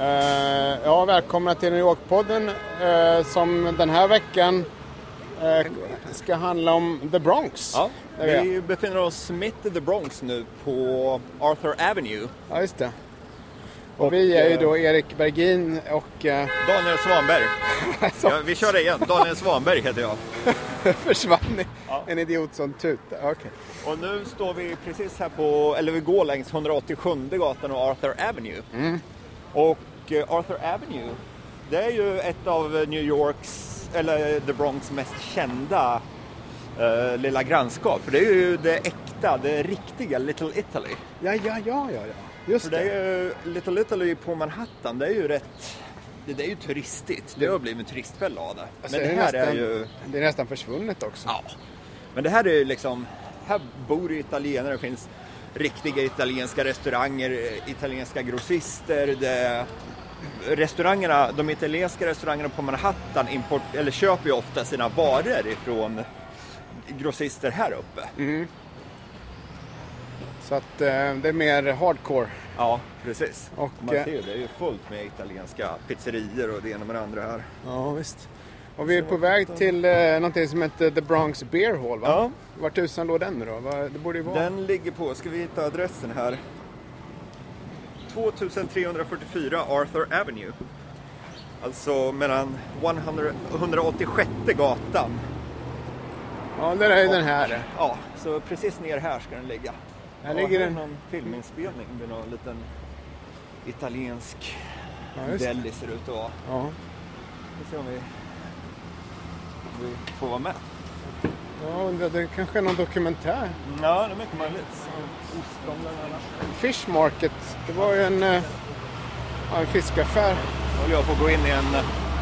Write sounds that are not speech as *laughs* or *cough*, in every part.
Eh, ja, välkomna till New York-podden eh, som den här veckan ska handla om The Bronx. Ja, vi befinner oss mitt i The Bronx nu på Arthur Avenue. Ja, just det. Och, vi är ju då Erik Bergin och eh, Daniel Svanberg. *laughs* Ja, vi kör det igen. Daniel Svanberg heter jag. *laughs* försvann Ja. en idiot som tutar. Okej. Och nu står vi precis här på, eller vi går längs 187 gatan och Arthur Avenue. Och eh, Arthur Avenue, det är ju ett av New Yorks, eller The Bronx mest kända eh, lilla grannskap. För det är ju det äkta, det riktiga Little Italy. Ja, ja, ja, ja, ja. Just För det är ju, Little Italy på Manhattan, det är ju rätt... Det, det är ju turistigt. Det har blivit en turistfälla av det. Alltså, Men det är här nästan, är ju... det är nästan försvunnet också. Ja. Men det här är ju liksom... Här bor ju italienare. Det finns riktiga italienska restauranger, italienska grossister. Det, restaurangerna, de italienska restaurangerna på Manhattan import, eller köper ju ofta sina varor ifrån grossister här uppe. Så att eh, det är mer hardcore. Ja, precis. Och, Man eh, ser ju, det är ju fullt med italienska pizzerior och det ena med det andra här. Ja, visst. Och vi är på väg till eh, någonting som heter The Bronx Beer Hall, va? Ja. Vart tusan låg den då? Va- Det borde ju vara... Den ligger på, ska vi hitta adressen här? 2344 Arthur Avenue. Alltså mellan 100, 186 gatan. Ja, det är den här. Ja, så precis ner här ska den ligga. Här Ja, ligger är den. någon filminspelning med någon liten italiensk Ja, deli ser det ut att vara. Ja. Vi får se om vi, om vi får vara med. Jag undrar, det kanske är någon dokumentär. Ja, det är mycket möjligt. Fish Market, det var ju en, eh, ja, en fiskaffär. Nu håller jag på att gå in i en,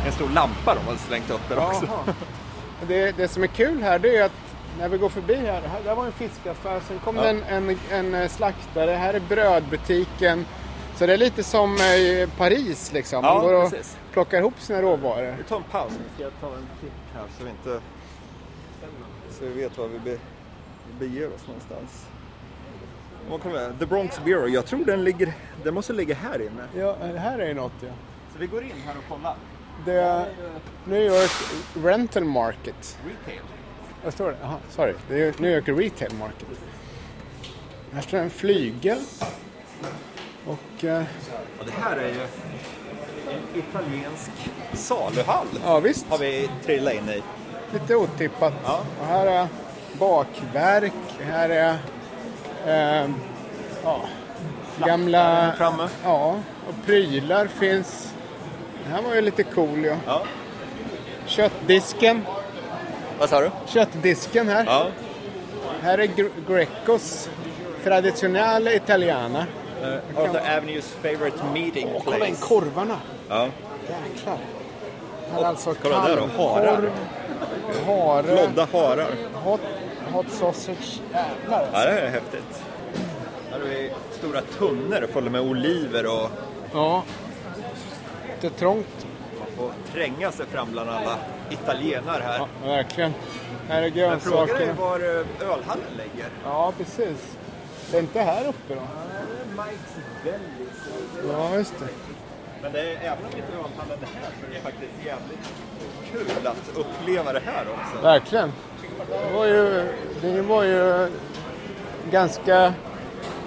en stor lampa de har slängt upp där också. Det, det som är kul här det är att när vi går förbi här, här där var en fiskaffär, sen kom Ja. det en, en, en eh, slaktare, här är brödbutiken. Så det är lite som eh, i Paris liksom. Man Ja, går och precis. plockar ihop sina råvaror. Vi tar en paus. Nu ska jag ta en titt här så vi inte... Så vi vet var vi, be, beger oss någonstans. Vad kan det? The Bronx Bureau. Jag tror den ligger... Den måste ligga här inne. Ja, här är något ja. Så vi går in här och kollar. Det är New York Rental Market. Retail. Vad står det? Aha, sorry. Det är New York Retail Market. Här står en flygel. Och eh, Och det här är ju en italiensk saluhall. ja visst, Har vi trillat in i. lite otippat. Ja. Och här är bakverk. Här är eh, ja, gamla... framme. Ja, och prylar finns. Det här var ju lite cool ja. Ja. Köttdisken. Vad sa du? Köttdisken här. Ja. Här är Gre- Grecos Traditionale Italiana. Uh, Arthur Avenues favorite meeting Åh, kolla in place. korvarna. Ja. Jäklar. Här är alltså kalvkorv, hare, Flodda harar. hot, hot sausage. Jävlar Ja, alltså. det är häftigt. Här har vi stora tunnor fulla med oliver och Ja. Lite trångt. man får tränga sig fram bland alla italienare här. Ja, verkligen. Här är Men frågan är grönsakerna. var eh, ölhallen ligger. Ja, precis. Det är inte här uppe då? Mike's Bellis. Ja, just det. Men det är, även om inte ölhallen är här så är det faktiskt jävligt kul att uppleva det här också. Verkligen. Det var ju, det var ju ganska,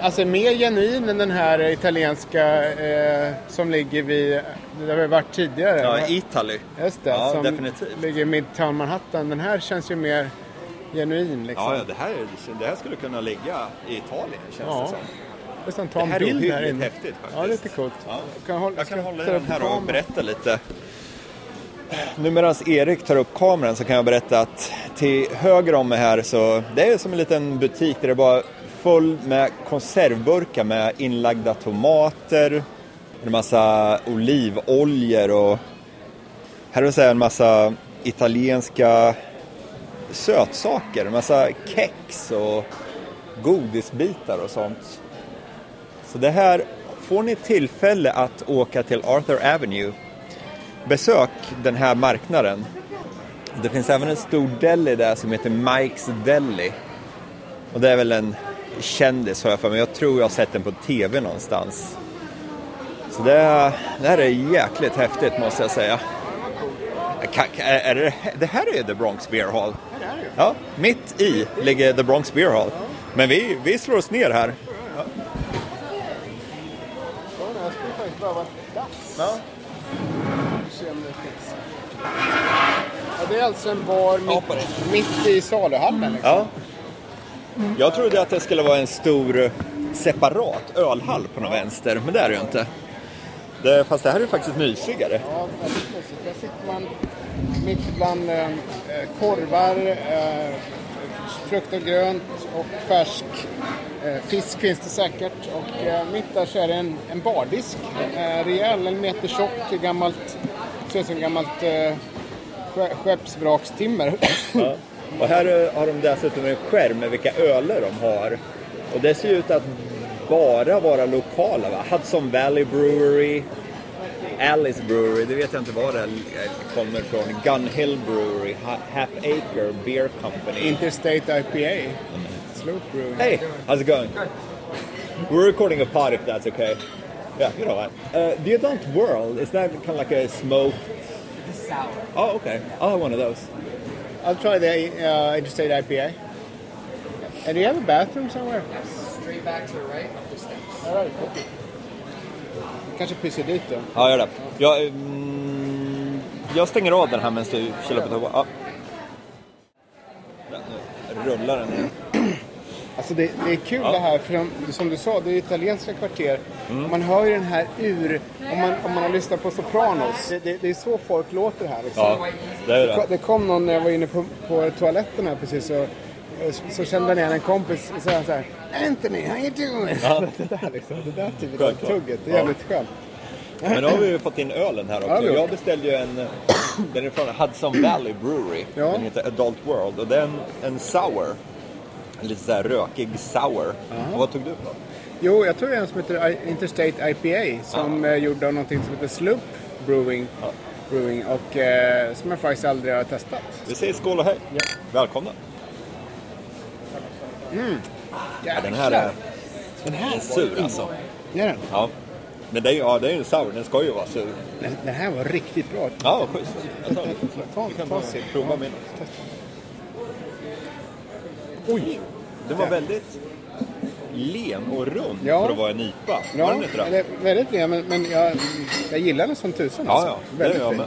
alltså mer genuin än den här italienska eh, som ligger vid, där vi varit tidigare. Ja? Italy. Just det, Ja, som definitivt. ligger i Midtown Manhattan. Den här känns ju mer genuin liksom. Ja, ja det, här, det här skulle kunna ligga i Italien känns Ja. det som. Nästan ta Det en här är bild här inne. häftigt faktiskt. Ja, lite coolt. Ja. Kan hålla, Jag kan hålla ta den här och berätta lite. Nu medan Erik tar upp kameran så kan jag berätta att till höger om mig här så det är som en liten butik där det bara full med konservburkar med inlagda tomater, en massa olivoljor och här vill det en massa italienska sötsaker, en massa kex och godisbitar och sånt. Så det här, får ni tillfälle att åka till Arthur Avenue, besök den här marknaden. Det finns även en stor deli där som heter Mike's Deli. Och det är väl en kändis har jag för mig. Jag tror jag har sett den på TV någonstans. Så det, det här är jäkligt häftigt måste jag säga. Är det, det här är The Bronx Beer Hall. Ju. Ja, mitt i ligger The Bronx Beer Hall. Men vi, vi slår oss ner här. Ja, det är alltså en bar mitt, mitt i saluhallen. Liksom. Ja. Jag trodde att det skulle vara en stor separat ölhall på någon vänster, men det är det ju inte. Det, fast det här är faktiskt mysigare. Ja, väldigt mysigt. Där sitter man mitt bland eh, korvar, eh, frukt och grönt och färsk. Eh, fisk finns det säkert. Och eh, mitt där så är det en, en bardisk. Eh, rejäl, en meter tjock, gammalt, ser ut som gammalt eh, skeppsvrakstimmer. Ja. Och här har de dessutom en skärm med vilka öler de har. Och det ser ut att bara vara lokala. Va? Hudson Valley Brewery, Alice Brewery, det vet jag inte var det kommer från. Gun Hill Brewery, Ha- Half Acre Beer Company. Interstate IPA. Sloop Brewing. Hey, how's it going? We're recording a pod if that's okay. Yeah, you know what. Uh, the Adult World, is that kind of like a smoke? Sour. Oh, okay. I'll have one of those. I'll try the uh, Interstate IPA. And do you have a bathroom somewhere? Straight back to the right up the steps. All right, okay. Kanske pyser dit då. Ja, gör det. Jag, mm, jag stänger av den här medan du chillar på toa. Ja. Rullar den ner. Alltså det, det är kul Ja. det här, för de, som du sa, det är italienska kvarter. Mm. Man hör ju den här ur, om man, om man har lyssnat på Sopranos. Det, det, det är så folk låter här. Liksom. Ja, det är Det det. Kom någon när jag var inne på, på toaletten här precis så, så kände jag igen en kompis och sa så här Anthony, how you doing? Ja. *laughs* det där liksom, det där typ av tugget, det är Ja. jävligt skönt. Men nu har vi ju fått in ölen här Ja, också. Jag beställde ju en, den är från Hudson Valley Brewery. Ja. Den heter Adult World och det är en, en sour. En lite såhär rökig sour. Och vad tog du på? Jo, jag är en som heter Interstate IPA som är gjord av någonting som heter Sloop Brewing. Ja. Brewing och eh, som jag faktiskt aldrig har testat. Vi säger skål och hej. Välkomna. Ja, den här är, Den här är sur alltså. Ja, den. Ja. Men det är ju ja, det är en sour, den ska ju vara sur. Den, den här var riktigt bra. Ja, schysst. Jag tar lite. Ta, Vi kan ta bara sitt. prova min. Oj! Den var väldigt len och rund Ja. för att vara en IPA. var Ja, den inte det? väldigt bra, men, men jag, jag gillar den som tusan. Ja, alltså. ja. Det Väldigt fin.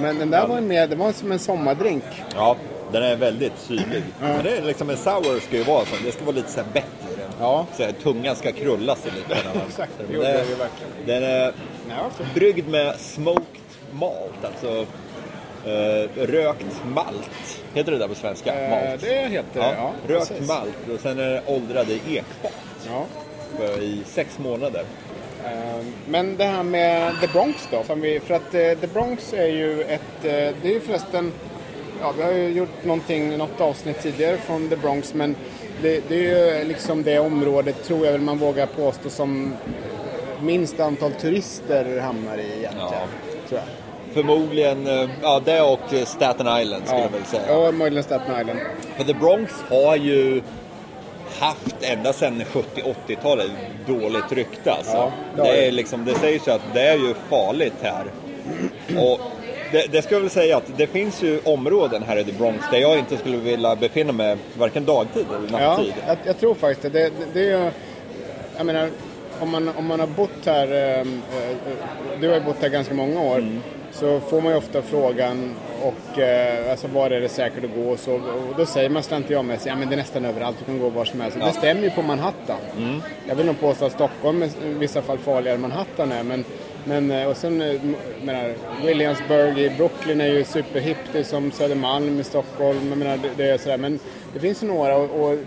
Men den där var mer, det var som en sommardrink. Ja, den är väldigt syrlig. Men det är liksom en sour ska ju vara så. Det ska vara lite så här bättre. Ja. Så här, tungan ska krulla sig lite. *laughs* Exakt, det gjorde det- ju verkligen. Den är Ja, bryggd med smoked malt, alltså eh, rökt malt. Heter det där på svenska? Eh, malt. det heter Ja, ja. rökt precis. malt och sen är det åldrade i ekfat Ja. i sex månader. Eh, Men det här med The Bronx då? Som vi, för att eh, The Bronx är ju ett... Det är ju förresten... Ja, vi har ju gjort någonting, något avsnitt tidigare från The Bronx men det, det är ju liksom det området, tror jag väl man vågar påstå, som minst antal turister hamnar i egentligen. Ja. Tror jag. Förmodligen, eh, ja det och Staten Island skulle jag väl säga. Ja, möjligen Staten Island. För The Bronx har ju haft ända sedan 70-80-talet dåligt rykte alltså. Ja, det det, är liksom, det sägs ju att det är ju farligt här. Och det, det ska jag väl säga att det finns ju områden här i The Bronx där jag inte skulle vilja befinna mig varken dagtid eller Ja, nattid. jag, jag tror faktiskt det. det, det, är ju, jag menar, om man, om man har bott här, eh, eh, du har ju bott här ganska många år, Mm. Så får man ju ofta frågan och eh, alltså var är det säkert att gå och så. Och då säger man slentrianmässigt, ja men det är nästan överallt, du kan gå var som helst. Och Det stämmer ju på Manhattan. Mm. Jag vill nog påstå att Stockholm är i vissa fall farligare än Manhattan är. Men, men, eh, och sen, eh, menar, Williamsburg i Brooklyn är ju superhippt, det är som Södermalm i Stockholm. Jag menar, det, det är sådär. Men det finns ju några och, och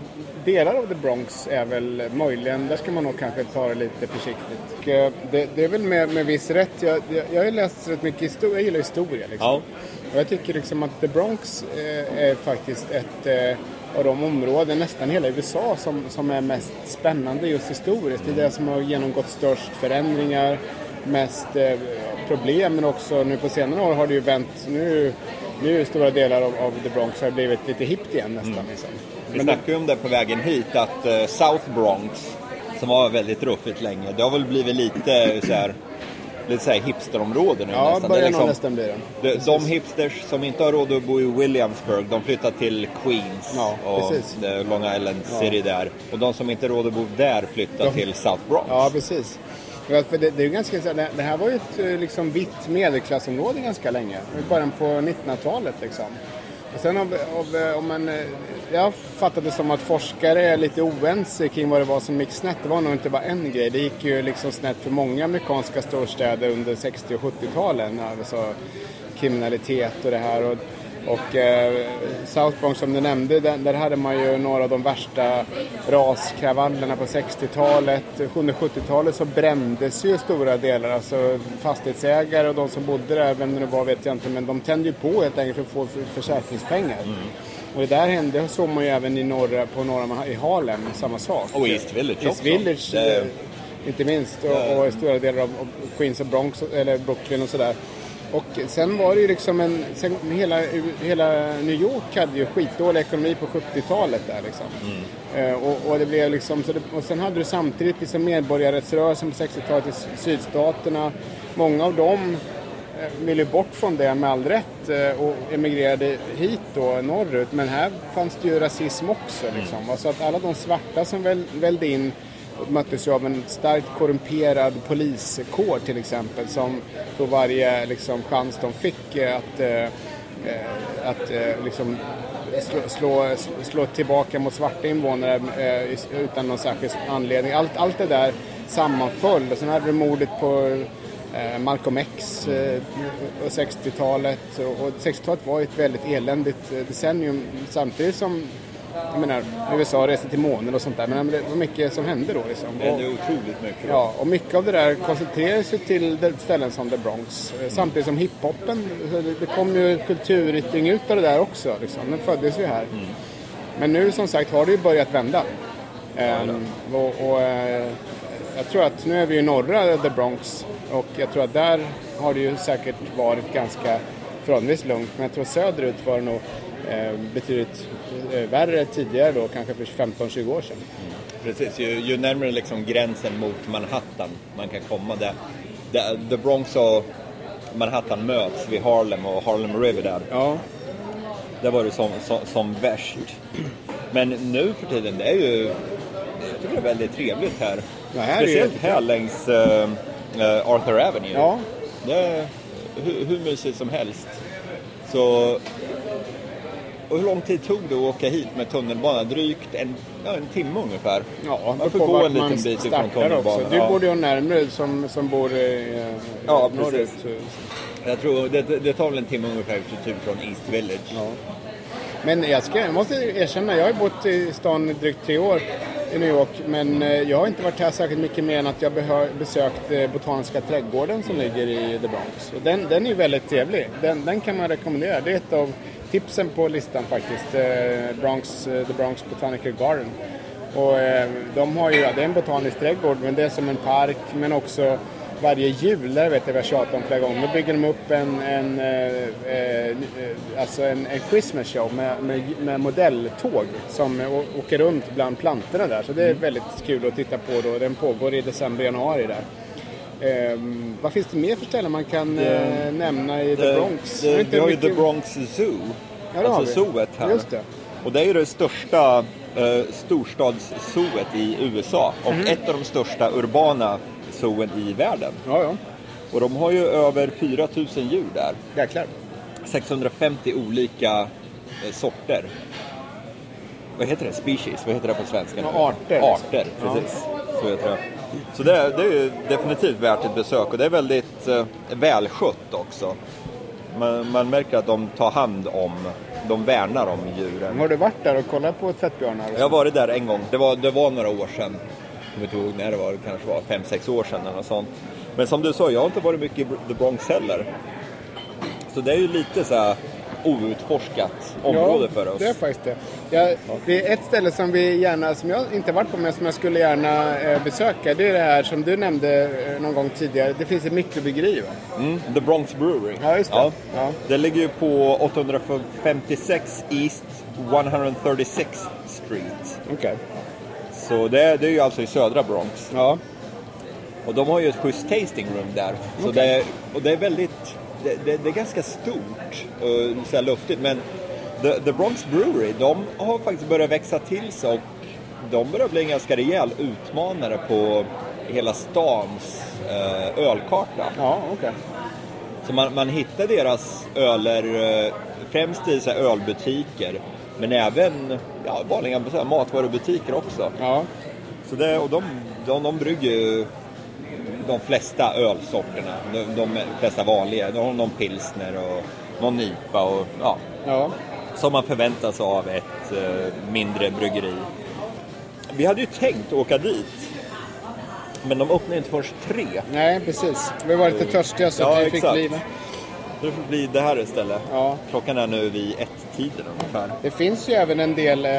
delar av The Bronx är väl möjligen, där ska man nog kanske ta det lite försiktigt. Eh, det, det är väl med, med viss rätt. Jag, jag, har läst rätt mycket historia, jag gillar historia liksom. Ja. Och jag tycker liksom att The Bronx eh, är faktiskt ett, eh, av de områden, nästan hela USA, som, som är mest spännande just historiskt. Det är det som har genomgått störst förändringar, mest problem, men också nu på senare år har det ju vänt. Nu, nu stora delar av, av The Bronx har blivit lite hippt igen nästan. Liksom. Vi Men snackade ju om det på vägen hit, att eh, South Bronx, som var väldigt ruffigt länge, det har väl blivit lite så här, lite så här hipsterområde nu ja, nästan. Börjar liksom- nästan bli det. De, de hipsters som inte har råd att bo i Williamsburg, de flyttar till Queens Ja, och precis. the Long Island City där. Och de som inte har råd att bo där flyttar De- till South Bronx. Ja, precis. Ja, för det, det, är ganska, här, det, här var ju ett eh, liksom, vitt medelklassområde ganska länge. I början på 1900-talet liksom. Och sen av, av, eh, om man, eh, jag fattade det som att forskare är lite oense kring vad det var som gick snett. Det var nog inte bara en grej. Det gick ju liksom snett för många amerikanska storstäder under 60 och 70-talen. Alltså kriminalitet och det här. Och, och eh, South Bronx som du nämnde, där, där hade man ju några av de värsta raskravallerna på 60-talet. Under 70-talet så brändes ju stora delar, alltså fastighetsägare och de som bodde där, vem det nu var vet jag inte, men de tände ju på helt enkelt för att få för- försäkringspengar. Och det där hände, såg man ju även i norra, på norra, i Harlem, samma sak. Och East Village East också. Village, eh, inte minst, och, och stora delar av Queens och Bronx, eller Brooklyn och sådär. Och sen var det ju liksom en, sen hela, hela New York hade ju skitdålig ekonomi på 70-talet där liksom. Eh, och, och det blev liksom, så det, och sen hade du samtidigt liksom medborgarrättsrörelsen på 60-talet i sydstaterna. Många av dem eh, ville bort från det med all rätt eh, och emigrerade hit då norrut. Men här fanns det ju rasism också. Liksom. Alltså att alla de svarta som väl, välde in möttes ju av en starkt korrumperad poliskår till exempel som på varje liksom, chans de fick eh, att, eh, eh, att eh, liksom, slå, slå, slå tillbaka mot svarta invånare eh, utan någon särskild anledning. Allt, allt det där sammanföll. Och sen hade du mordet på eh, Malcolm X eh, och 60-talet. Och, 60-talet var ju ett väldigt eländigt eh, decennium samtidigt som jag menar, USA reste till månen och sånt där. Men det var mycket som hände då liksom. Det är otroligt mycket. Ja, och mycket av det där koncentrerades ju till ställen som The Bronx. Eh, Samtidigt som hiphopen, det, kom ju kulturyttring ut av det där också. Liksom. Den föddes ju här. Men nu som sagt har det ju börjat vända. Ehm, och, och, eh, jag tror att nu är vi i norra The Bronx och jag tror att där har det ju säkert varit ganska förhållandevis lugnt. Men jag tror söderut var det nog betydligt eh, värre tidigare då, kanske för 15-20 år sedan. Precis, ju, ju närmare liksom gränsen mot Manhattan man kan komma där. där The Bronx och Manhattan möts vid Harlem och Harlem River där. Ja, Där var det som, som, som värst. Men nu för tiden, det är ju jag tycker det är väldigt trevligt här. Ja, här är Speciellt jättekul. här längs eh, eh, Arthur Avenue. Ja. Det är hur, hur mysigt som helst. Så... Och hur lång tid tog det att åka hit med tunnelbana? Drygt en, ja, en timme ungefär. Ja, Man får gå en liten bit ifrån tunnelbanan. också. Du Ja. borde ju närmare som, som bor i eh, Ja, norrut. Jag tror det, det tar väl en timme ungefär typ från East Village. Ja. Men jag, ska, jag måste erkänna, jag har bott i stan i drygt tre år i New York. Men eh, jag har inte varit här särskilt mycket mer än att jag besökt eh, Botaniska trädgården som ligger i The Bronx. Och den, den är ju väldigt trevlig. Den, den kan man rekommendera. Det är ett av tipsen på listan faktiskt. Eh, Bronx, eh, The Bronx Botanical Garden. Och eh, de har ju, ja, det är en botanisk trädgård men det är som en park men också varje jul, det vet jag vi har tjatat om flera gånger, då bygger de upp en, en, eh, alltså en, en Christmas show med, med, med modelltåg som åker runt bland plantorna där. Så det är väldigt kul att titta på då. Den pågår i december, januari där. Ehm, vad finns det mer för ställen man kan eh, nämna i The Bronx? Är Det, inte vi har ju The Bronx Zoo. Ja, det har alltså vi. zooet här. Just det. Och det är ju det största eh, storstadszooet i USA och Mhm. ett av de största urbana zooen i världen. Ja, ja. Och de har ju över 4000 djur där. Jäklar. 650 olika eh, sorter. Vad heter det? Species? Vad heter det på svenska? Ja, arter. Arter, precis. Så heter det. Så det, är- det är definitivt värt ett besök och det är väldigt eh, välskött också. Man, man märker att de tar hand om, de värnar om djuren. Har du varit där och kollat på tvättbjörnar? Jag har varit där en gång, det var, det var några år sedan. Jag kommer inte ihåg när det var, det kanske var 5-6 år sedan eller något sånt. Men som du sa, jag har inte varit mycket i The Bronx heller. Så det är ju lite så här outforskat område ja, för oss. det är faktiskt det. Ja, det är ett ställe som vi gärna, som jag inte varit på men som jag skulle gärna eh, besöka. Det är det här som du nämnde eh, någon gång tidigare. Det finns ett mikrobryggeri va? Mm, The Bronx Brewery. Ja, just det. Ja. Det ligger ju på 856 East 136 Street. Okej. Så det, det är ju alltså i södra Bronx. Ja. Och de har ju ett schysst tasting room där. Så Okej. det, och det är väldigt, det, det, det är ganska stort och så här luftigt. Men The, The Bronx Brewery, de har faktiskt börjat växa till sig och de börjar bli en ganska rejäl utmanare på hela stans eh, ölkarta. Ja, okej. Så man, man hittar deras öler eh, främst i så här ölbutiker. Men även ja, vanliga så här, matvarubutiker också. Ja. Så det, och de, de, de brygger ju de flesta ölsorterna. De, de flesta vanliga. De har någon pilsner och någon IPA och ja, Ja. som man förväntar sig av ett eh, mindre bryggeri. Vi hade ju tänkt åka dit. Men de öppnar inte först tre. Nej, precis. Vi var lite törstiga så Ja, vi fick exakt. bli. Det får bli det här istället. Ja. Klockan är nu vid ett-tiden ungefär. Det finns ju även en del, eh,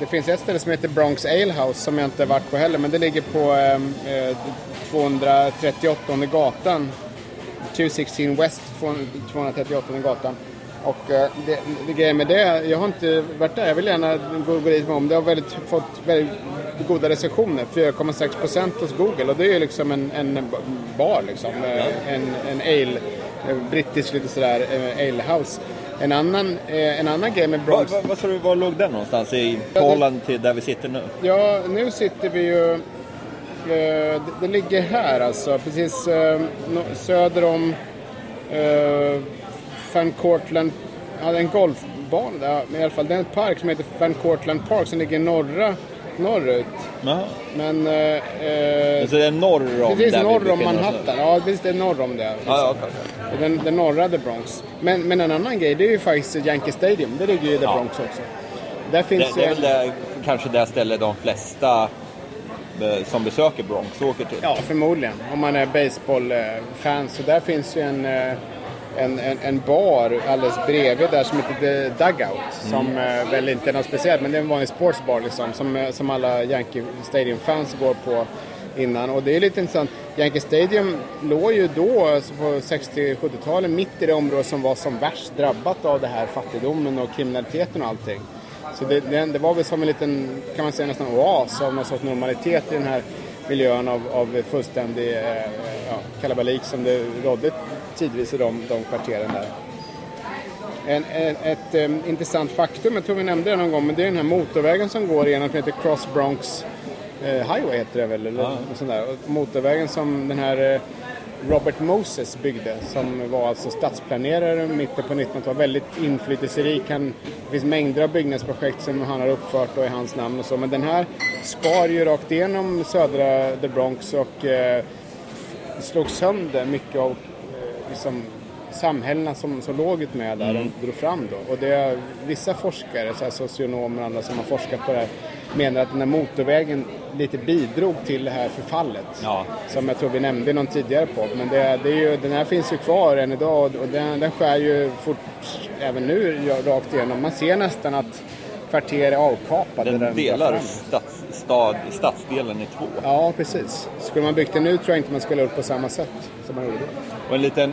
det finns ett ställe som heter Bronx Ale House som jag inte varit på heller, men det ligger på eh, eh, 238 gatan. 216 West 238 gatan. Och eh, det, det grejen med det, jag har inte varit där, jag vill gärna gå, gå dit med om. Det har väldigt, fått väldigt goda recensioner, 4,6 procent hos Google och det är ju liksom en, en bar liksom. Eh, En, en ale, eh, brittisk lite sådär, eh, ale house. En annan, en annan grej med Bronx... va, vad sa du, var låg den någonstans i förhållande till där vi sitter nu? Ja, nu sitter vi ju... Eh, det, ligger här alltså, precis eh, söder om eh, Van Cortlandt. Ja, det en golfbana där, men i alla fall det är en park som heter Van Cortlandt Park som ligger norra, norrut. Jaha. Men... Eh, eh, Så det är norr om precis där vi norr om? Manhattan. Ja, precis det är norr om det. Ja, ja, okej, okej. Den, den norra The Bronx. Men, men en annan grej, det är ju faktiskt Yankee Stadium. Det ligger ju i The Ja. Bronx också. Där finns Det, det är väl det, kanske det stället de flesta eh, som besöker Bronx åker till. Ja, förmodligen. Om man är baseballfan. Så där finns ju en, eh, en, en, en bar alldeles bredvid där som heter The Dugout. Som eh, väl inte är något speciellt, men det är en vanlig sportsbar liksom. Som, eh, som alla Yankee Stadium-fans går på innan. Och det är lite intressant. Yankee Stadium låg ju då, alltså på 60-70-talet, mitt i det område som var som värst drabbat av det här fattigdomen och kriminaliteten och allting. Så det, det, det var väl som en liten, kan man säga nästan oas av någon sorts normalitet i den här miljön av, av fullständig eh, ja, kalabalik som det rådde tidvis i de, de kvarteren där. En, en, ett eh, intressant faktum, jag tror vi nämnde det någon gång, men det är den här motorvägen som går igenom, som heter Cross Bronx eh, Highway heter det väl, eller något sånt där. Och motorvägen som den här eh, Robert Moses byggde, som var alltså stadsplanerare mitten på 1900-talet, väldigt inflytelserik. Han, det finns mängder av byggnadsprojekt som han har uppfört och i hans namn och så, men den här skar ju rakt igenom södra The Bronx och eh, slog sönder mycket av eh, liksom, samhällena som, som låg ut med där de drog fram då. Och det är vissa forskare, så här socionomer och andra som har forskat på det här, menar att den här motorvägen lite bidrog till det här förfallet. Ja. Som jag tror vi nämnde någon tidigare på. Men det, det är ju, den här finns ju kvar än idag och den, den skär ju fort även nu rakt igenom. Man ser nästan att kvarter är avkapade. Den går delar stads, stad, stadsdelen i två. Ja, precis. Skulle man byggt det nu tror jag inte man skulle ha gjort på samma sätt som man gjorde då. Och en liten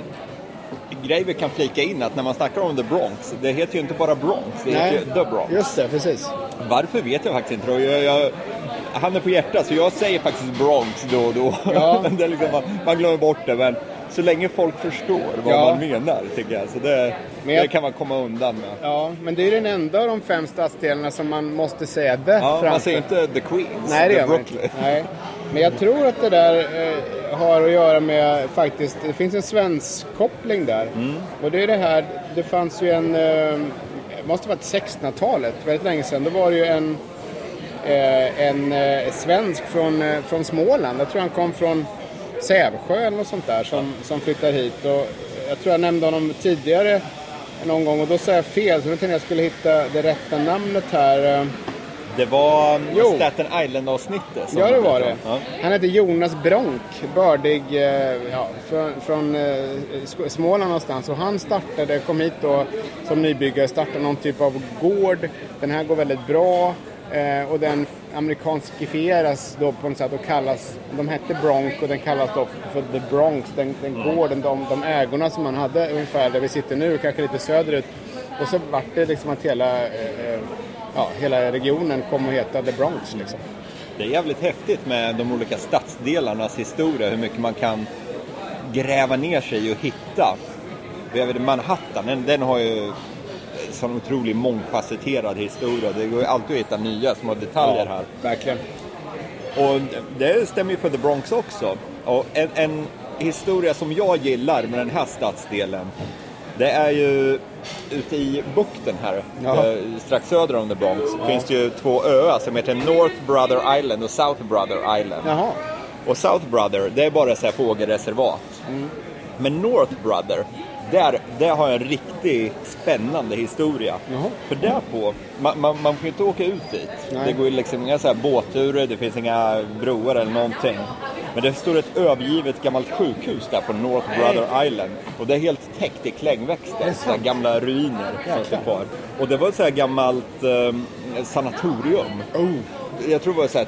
grej vi kan flika in att när man snackar om The Bronx, det heter ju inte bara Bronx, det heter ju The Bronx. just det, precis. Varför vet jag faktiskt inte. Jag, jag, han är på hjärtat så jag säger faktiskt Bronx då och då. Ja. *laughs* liksom, man, man glömmer bort det men så länge folk förstår vad Ja. man menar tycker jag. Så det, Men jag- det kan man komma undan med. Ja, men det är den enda av de fem stadsdelarna som man måste säga the Ja, framför. man säger inte The Queens, Nej, det gör man inte. Brooklyn. Nej. Men jag tror att det där eh, har att göra med faktiskt, det finns en svensk koppling där. Mm. Och det är det här, det fanns ju en, eh, det måste varit 1600-talet, väldigt länge sedan. Då var det ju en, eh, en eh, svensk från, eh, från Småland. Jag tror han kom från Sävsjö eller något sånt där som, som flyttade hit. Och jag tror jag nämnde honom tidigare någon gång och då sa jag fel så jag tänkte jag skulle hitta det rätta namnet här. Det var Jo. Staten Island-avsnittet. Ja, det var det. Ja. Han heter Jonas Bronk, bördig eh, ja, från, från eh, Småland någonstans. Och han startade, kom hit då som nybyggare, startade någon typ av gård. Den här går väldigt bra eh, och den amerikanskifieras då på något sätt och kallas, de hette Bronk och den kallas då för The Bronx, den, den gården, de, de ägorna som man hade ungefär där vi sitter nu, kanske lite söderut. Och så vart det liksom att hela, eh, eh, ja, hela regionen kom att heta The Bronx liksom. Det är jävligt häftigt med de olika stadsdelarnas historia, hur mycket man kan gräva ner sig och hitta. Jag vet, Manhattan, den, den har ju sån otroligt mångfacetterad historia. Det går ju alltid att hitta nya små detaljer här. Verkligen. Och det stämmer ju för The Bronx också. Och en, en historia som jag gillar med den här stadsdelen, det är ju ute i bukten här, Ja. eh, strax söder om The Bronx, finns det ju två öar som heter North Brother Island och South Brother Island. Jaha. Och South Brother, det är bara så här fågelreservat. Men North Brother, där, där har jag en riktigt spännande historia. Jaha. För därpå, man, man, man får ju inte åka ut dit. Nej. Det går ju liksom inga så här båtturer, det finns inga broar eller någonting. Men det står ett övergivet gammalt sjukhus där på North Brother Island. Och det är helt täckt i klängväxter, så här gamla ruiner som står kvar. Och det var ett så här gammalt eh, sanatorium. Oh. Jag tror det var så här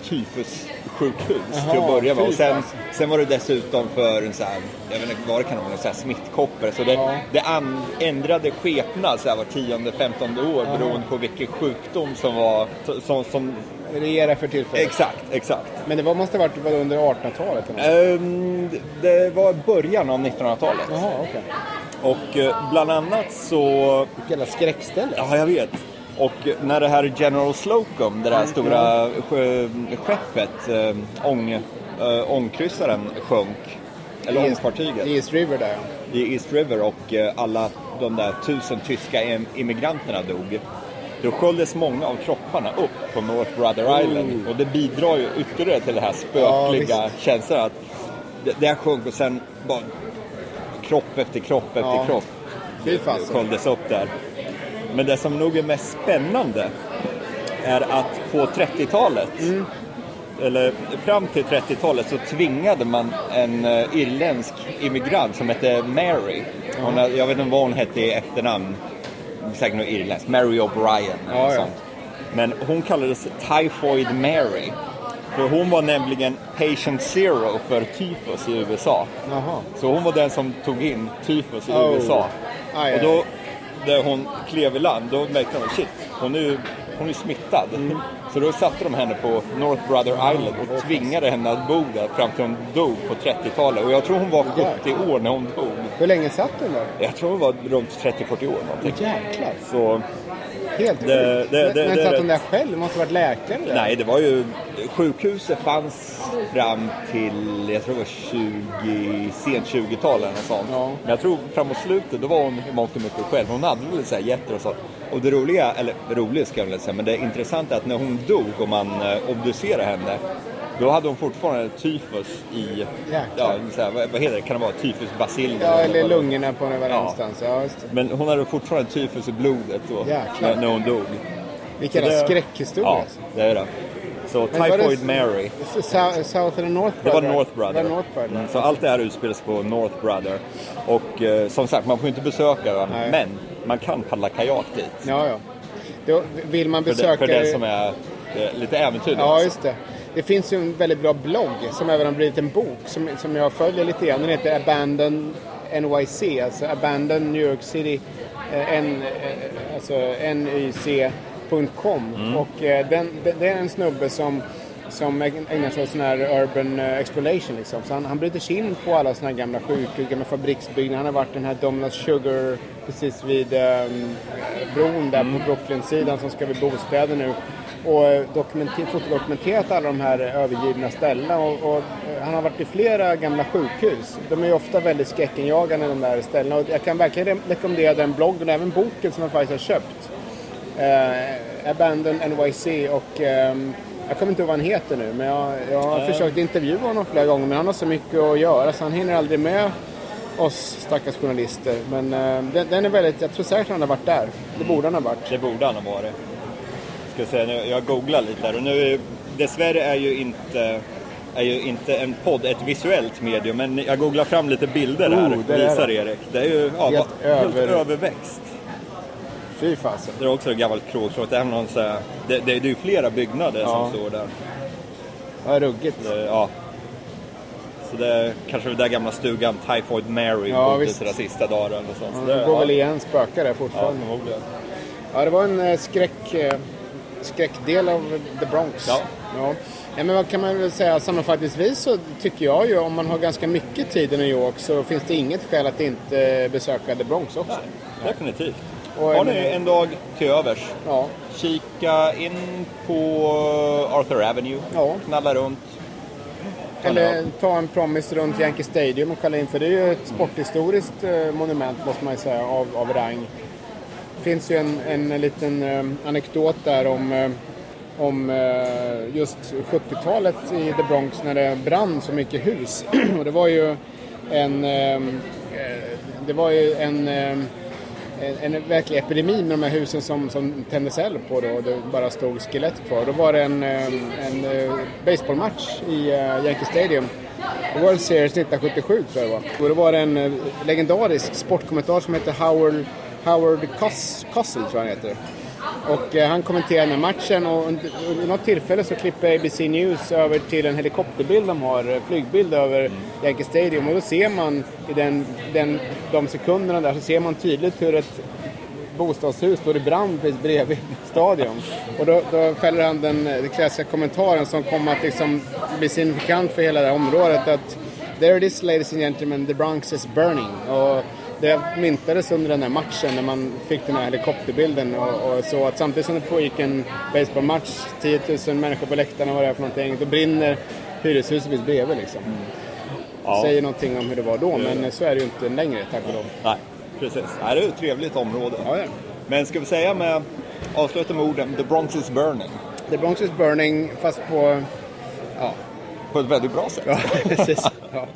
tyfussjukhus Jaha, till att börja med. Och sen, sen var det dessutom för en så här, jag vet inte vad det kan vara, här smittkoppor. Så det, Ja. det an, ändrade skepnad så här var tionde, femtonde år beroende på vilken sjukdom som var, som, som Regera för tillfället. exakt, exakt. Men det var, måste ha varit var under 1800-talet? eller något? Ehm, det var början av 1900-talet. Jaha, okej. Och eh, bland annat så Vilket jävla skräckställe. Ja, jag vet. Och när det här General Slocum, det där stora skeppet, äh, ång, äh, ångkryssaren sjönk, eller ångfartyget, I East River där i East River och eh, alla de där tusen tyska immigranterna dog. Då sköljdes många av kropparna upp på North Brother Island. Och det bidrar ju ytterligare till det här spökliga Ja, känslan att det, det här sjönk och sen bara kropp efter kropp efter Ja. kropp sköljdes upp där. Men det som nog är mest spännande är att på 30-talet, Mm. eller fram till 30-talet så tvingade man en uh, irländsk immigrant som hette Mary. Hon, har- jag vet inte vad hon hette i efternamn, säkert något irländskt, Mary O'Brien eller Ja, sånt. Men hon kallades Typhoid Mary. För hon var nämligen patient zero för tyfus i USA. Jaha. Så hon var den som tog in tyfus i Oh. USA. Aj, och då, när hon klev i land, då märkte de shit, hon är ju hon är smittad. Mm. Så då satte de henne på North Brother Island och tvingade henne att bo där fram till hon dog på 30-talet. Och jag tror hon var 70 år när hon dog. Hur länge satt du där? Jag tror hon var runt 30-40 år någonting. Jäklar. Så Helt Det- det- Men- det- Men satt hon där själv? Måste varit läkare där? Nej, det var ju... Sjukhuset fanns fram till, jag tror det var 20, sent 20-tal eller något sånt. Ja. Men jag tror framåt slutet, då var hon i mångt och mycket själv. Hon hade väl så här getter och så. Och det roliga, eller roligt ska jag väl säga, men det intressanta är att när hon dog och man eh, obducerade henne, då hade hon fortfarande tyfus i, ja, så här, vad, heter det, kan det vara tyfusbaciller? Ja, eller lungorna på någon Ja. Ja. Men hon hade fortfarande tyfus i blodet då, när, när hon dog. Vilken det- skräckhistoria. Ja, alltså. det är det. Så Men var det- Typhoid Mary. South, South eller North Det var Brother? North Brother. Var North Brother. Mm, så allt det här utspelas på North Brother. Och eh, som sagt, man får inte besöka Nej. men man kan paddla kajak dit. Ja, ja. Då vill man För, besöka... det, för den som är eh, lite äventyrlig. Ja, just det. Det finns ju en väldigt bra blogg som även har blivit en bok som, som jag följer lite grann. Den heter Abandon NYC, alltså Abandon New York City, eh, N, eh, alltså nyc.com. Mm. Och eh, den, det, det är en snubbe som som ägnar sig åt sån här urban eh, exploration liksom. Så han, han bryter sig in på alla såna här gamla sjukhus, gamla fabriksbyggnader. Han har varit den här Domino's Sugar precis vid um, bron där på Brooklyn-sidan som ska bli bostäder nu. Och eh, dokumenter, fotodokumenterat alla de här eh, övergivna ställena. Och, och eh, han har varit i flera gamla sjukhus. De är ju ofta väldigt skräckinjagande de där ställena. Och jag kan verkligen re- rekommendera den bloggen och även boken som jag faktiskt har köpt. Eh, Abandon NYC och ehm, jag kommer inte ihåg vad han heter nu men jag, jag har försökt intervjua honom flera gånger men han har så mycket att göra så han hinner aldrig med oss stackars journalister. Men eh, den, den är väldigt, jag tror säkert han har varit där. Det borde han ha varit. Det borde han ha varit. Ska säga, nu, jag googlar lite här och nu, dessvärre är ju inte är ju inte en podd ett visuellt medium, men jag googlar fram lite bilder här Oh, och det visar det. Erik. Det är ju ja, Helt helt över- överväxt. Fy fasen. Det är också ett gammalt krogslott, det någon så här, det, det, det är ju flera byggnader Ja. som står där. Ja, ruggigt. Det, ja. Så det är kanske den där gamla stugan Typhoid Mary Ja, bodde sina sista dagar eller sånt. Så Ja, det, det går ja, väl igen spökar där Ja, fortfarande. förmodligen. Ja, det var en eh, skräck, eh, skräckdel av The Bronx. Ja. Ja. Ja, men vad kan man väl säga sammanfattningsvis så tycker jag ju om man har ganska mycket tid i New York så finns det inget skäl att inte besöka The Bronx också. Definitivt. Och Har ni en dag till övers, Ja, kika in på Arthur Avenue, Ja. knalla runt. Eller ta en promis runt Yankee Stadium och kolla in för det är ju ett sporthistoriskt eh, monument måste man ju säga av, av rang. Det finns ju en, en liten eh, anekdot där om, eh, om eh, just 70-talet i The Bronx när det brann så mycket hus. *clears throat* och det var ju en, eh, eh, det var ju en, eh, en, en verklig epidemi med de här husen som, som tändes eld på då och det bara stod skelett kvar. Då var det en, eh, en eh, baseballmatch i Yankee Stadium. World Series 1977 tror jag det var. Och då var det en legendarisk sportkommentar som hette Howard, Howard Cos, Cosell tror jag han heter. Och eh, han kommenterar den här matchen och under- vid något tillfälle så klipper ABC News över till en helikopterbild de har, eh, flygbild över Yankee Stadium och då ser man i den, den, de sekunderna där så ser man tydligt hur ett bostadshus står i brand precis bredvid *laughs* stadion. Och då, då fäller han den, eh, den klassiska kommentaren som kommer att liksom bli signifikant för hela det här området att There it is ladies and gentlemen, the Bronx is burning. Och det myntades under den här matchen när man fick den här helikopterbilden och, och så att samtidigt som det pågick en baseballmatch, 10 000 människor på läktarna vad det är för någonting, då brinner hyreshuset precis bredvid liksom. Ja. Säger någonting om hur det var då, men så är det ju inte längre tack och lov. Nej, precis. Det är ett trevligt område. Ja, ja. Men ska vi säga med, avsluta med orden, The Bronx is burning. The Bronx is burning fast på... Ja, På ett väldigt bra sätt. ja precis. *laughs* *laughs* Ja.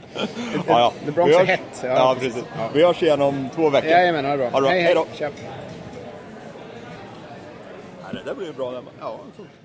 Ja, ja. The Bronx Vi är hett. Ja, precis. Vi hörs igen om två veckor. Jajamän, ha det bra. Ha det bra. Hej då. Tja. Det där blir ju bra. Ja, det funkar.